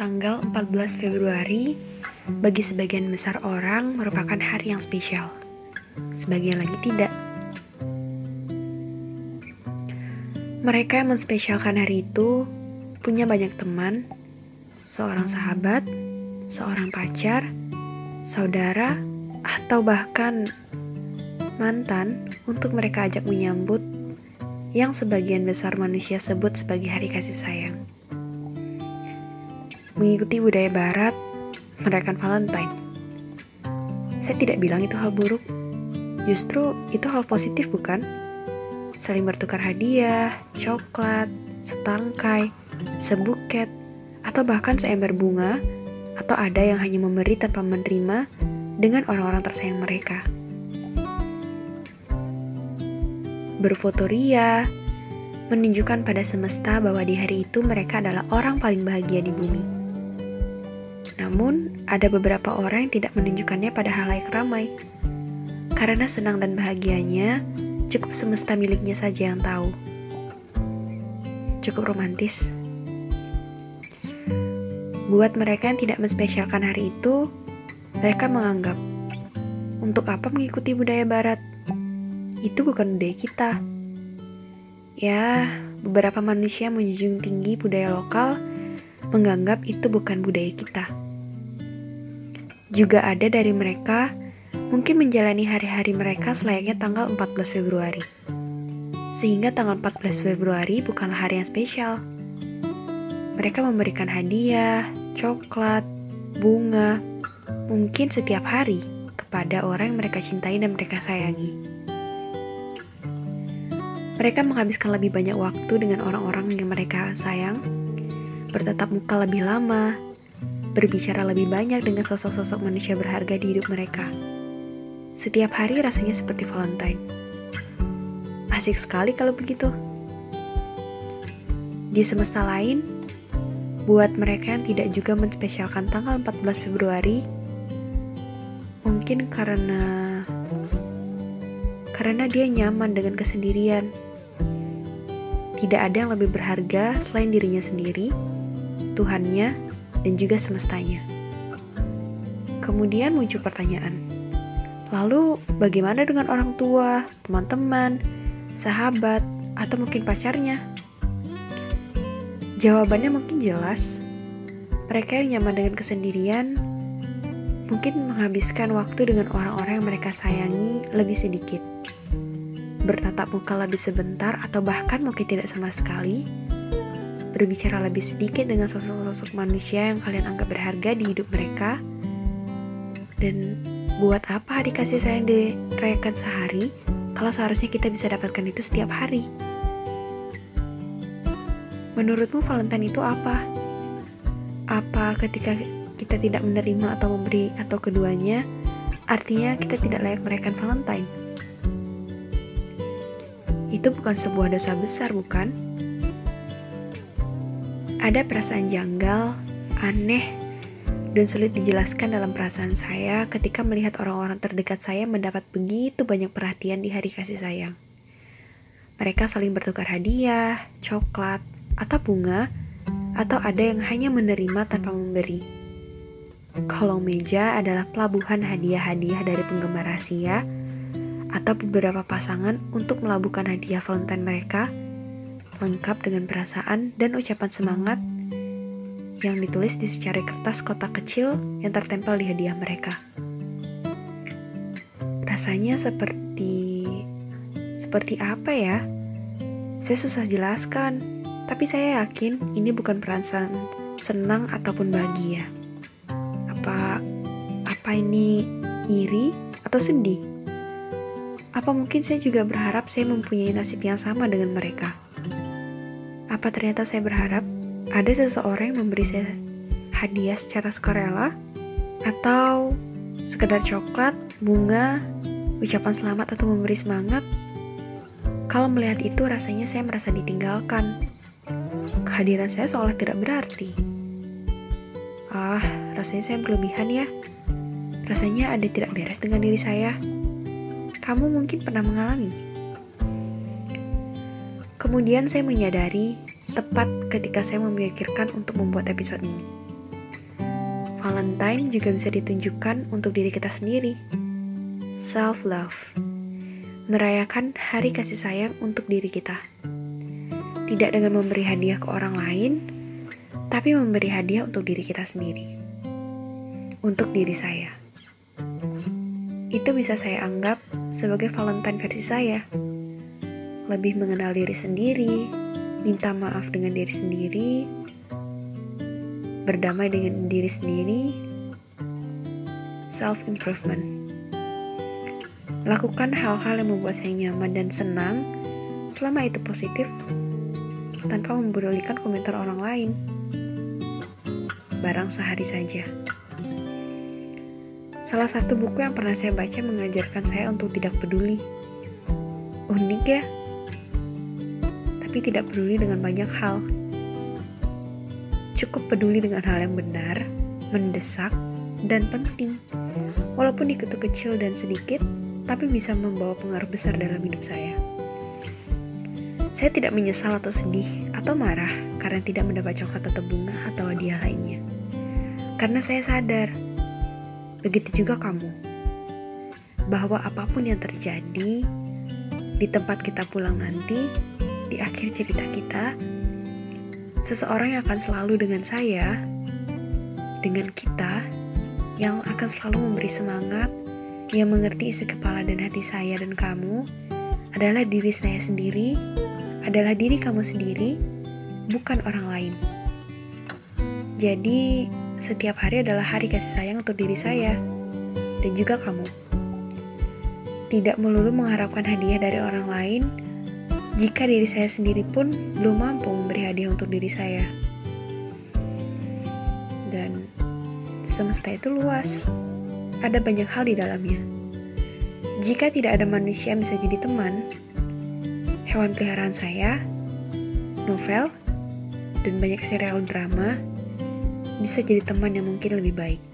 Tanggal 14 Februari bagi sebagian besar orang merupakan hari yang spesial. Sebagian lagi tidak. Mereka yang menspesialkan hari itu punya banyak teman, seorang sahabat, seorang pacar, saudara, atau bahkan mantan untuk mereka ajak menyambut yang sebagian besar manusia sebut sebagai hari kasih sayang. Mengikuti budaya barat, merayakan Valentine. Saya tidak bilang itu hal buruk. Justru itu hal positif bukan? Saling bertukar hadiah, coklat, setangkai, sebuket, atau bahkan seember bunga, atau ada yang hanya memberi tanpa menerima dengan orang-orang tersayang mereka. berfoto ria, menunjukkan pada semesta bahwa di hari itu mereka adalah orang paling bahagia di bumi. Namun, ada beberapa orang yang tidak menunjukkannya pada halayak ramai. Karena senang dan bahagianya, cukup semesta miliknya saja yang tahu. Cukup romantis. Buat mereka yang tidak menspesialkan hari itu, mereka menganggap, untuk apa mengikuti budaya barat? itu bukan budaya kita. Ya, beberapa manusia menjunjung tinggi budaya lokal menganggap itu bukan budaya kita. Juga ada dari mereka mungkin menjalani hari-hari mereka selayaknya tanggal 14 Februari. Sehingga tanggal 14 Februari bukanlah hari yang spesial. Mereka memberikan hadiah, coklat, bunga, mungkin setiap hari kepada orang yang mereka cintai dan mereka sayangi. Mereka menghabiskan lebih banyak waktu dengan orang-orang yang mereka sayang, bertatap muka lebih lama, berbicara lebih banyak dengan sosok-sosok manusia berharga di hidup mereka. Setiap hari rasanya seperti Valentine. Asik sekali kalau begitu. Di semesta lain, buat mereka yang tidak juga menspesialkan tanggal 14 Februari, mungkin karena karena dia nyaman dengan kesendirian tidak ada yang lebih berharga selain dirinya sendiri, Tuhannya, dan juga semestanya. Kemudian muncul pertanyaan, lalu bagaimana dengan orang tua, teman-teman, sahabat, atau mungkin pacarnya? Jawabannya mungkin jelas. Mereka yang nyaman dengan kesendirian mungkin menghabiskan waktu dengan orang-orang yang mereka sayangi lebih sedikit bertatap muka lebih sebentar atau bahkan mungkin tidak sama sekali, berbicara lebih sedikit dengan sosok-sosok manusia yang kalian anggap berharga di hidup mereka, dan buat apa hari kasih sayang dirayakan sehari kalau seharusnya kita bisa dapatkan itu setiap hari? Menurutmu Valentine itu apa? Apa ketika kita tidak menerima atau memberi atau keduanya, artinya kita tidak layak merayakan Valentine? Itu bukan sebuah dosa besar, bukan? Ada perasaan janggal, aneh, dan sulit dijelaskan dalam perasaan saya ketika melihat orang-orang terdekat saya mendapat begitu banyak perhatian di hari kasih sayang. Mereka saling bertukar hadiah, coklat, atau bunga, atau ada yang hanya menerima tanpa memberi. Kolong meja adalah pelabuhan hadiah-hadiah dari penggemar rahasia atau beberapa pasangan untuk melabuhkan hadiah Valentine mereka, lengkap dengan perasaan dan ucapan semangat yang ditulis di secari kertas kotak kecil yang tertempel di hadiah mereka. Rasanya seperti seperti apa ya? Saya susah jelaskan, tapi saya yakin ini bukan perasaan senang ataupun bahagia. Apa apa ini iri atau sedih? Apa mungkin saya juga berharap saya mempunyai nasib yang sama dengan mereka? Apa ternyata saya berharap ada seseorang yang memberi saya hadiah secara sukarela? Atau sekedar coklat, bunga, ucapan selamat atau memberi semangat? Kalau melihat itu rasanya saya merasa ditinggalkan. Kehadiran saya seolah tidak berarti. Ah, rasanya saya berlebihan ya. Rasanya ada tidak beres dengan diri saya kamu mungkin pernah mengalami. Kemudian saya menyadari tepat ketika saya memikirkan untuk membuat episode ini. Valentine juga bisa ditunjukkan untuk diri kita sendiri. Self-love. Merayakan hari kasih sayang untuk diri kita. Tidak dengan memberi hadiah ke orang lain, tapi memberi hadiah untuk diri kita sendiri. Untuk diri saya. Itu bisa saya anggap sebagai Valentine versi saya. Lebih mengenal diri sendiri, minta maaf dengan diri sendiri, berdamai dengan diri sendiri, self improvement. Lakukan hal-hal yang membuat saya nyaman dan senang selama itu positif tanpa mempedulikan komentar orang lain. Barang sehari saja. Salah satu buku yang pernah saya baca mengajarkan saya untuk tidak peduli. Unik ya? Tapi tidak peduli dengan banyak hal cukup peduli dengan hal yang benar, mendesak, dan penting. Walaupun itu kecil dan sedikit, tapi bisa membawa pengaruh besar dalam hidup saya. Saya tidak menyesal atau sedih atau marah karena tidak mendapat coklat atau bunga atau hadiah lainnya. Karena saya sadar, begitu juga kamu, bahwa apa pun yang terjadi di tempat kita pulang nanti, di akhir cerita kita, seseorang yang akan selalu dengan saya, dengan kita, yang akan selalu memberi semangat, yang mengerti isi kepala dan hati saya dan kamu, adalah diri saya sendiri, adalah diri kamu sendiri, bukan orang lain. Jadi, setiap hari adalah hari kasih sayang untuk diri saya dan juga kamu. Tidak melulu mengharapkan hadiah dari orang lain, jika diri saya sendiri pun belum mampu memberi hadiah untuk diri saya. Dan semesta itu luas, ada banyak hal di dalamnya. Jika tidak ada manusia yang bisa jadi teman, hewan peliharaan saya, novel, dan banyak serial drama bisa jadi teman yang mungkin lebih baik.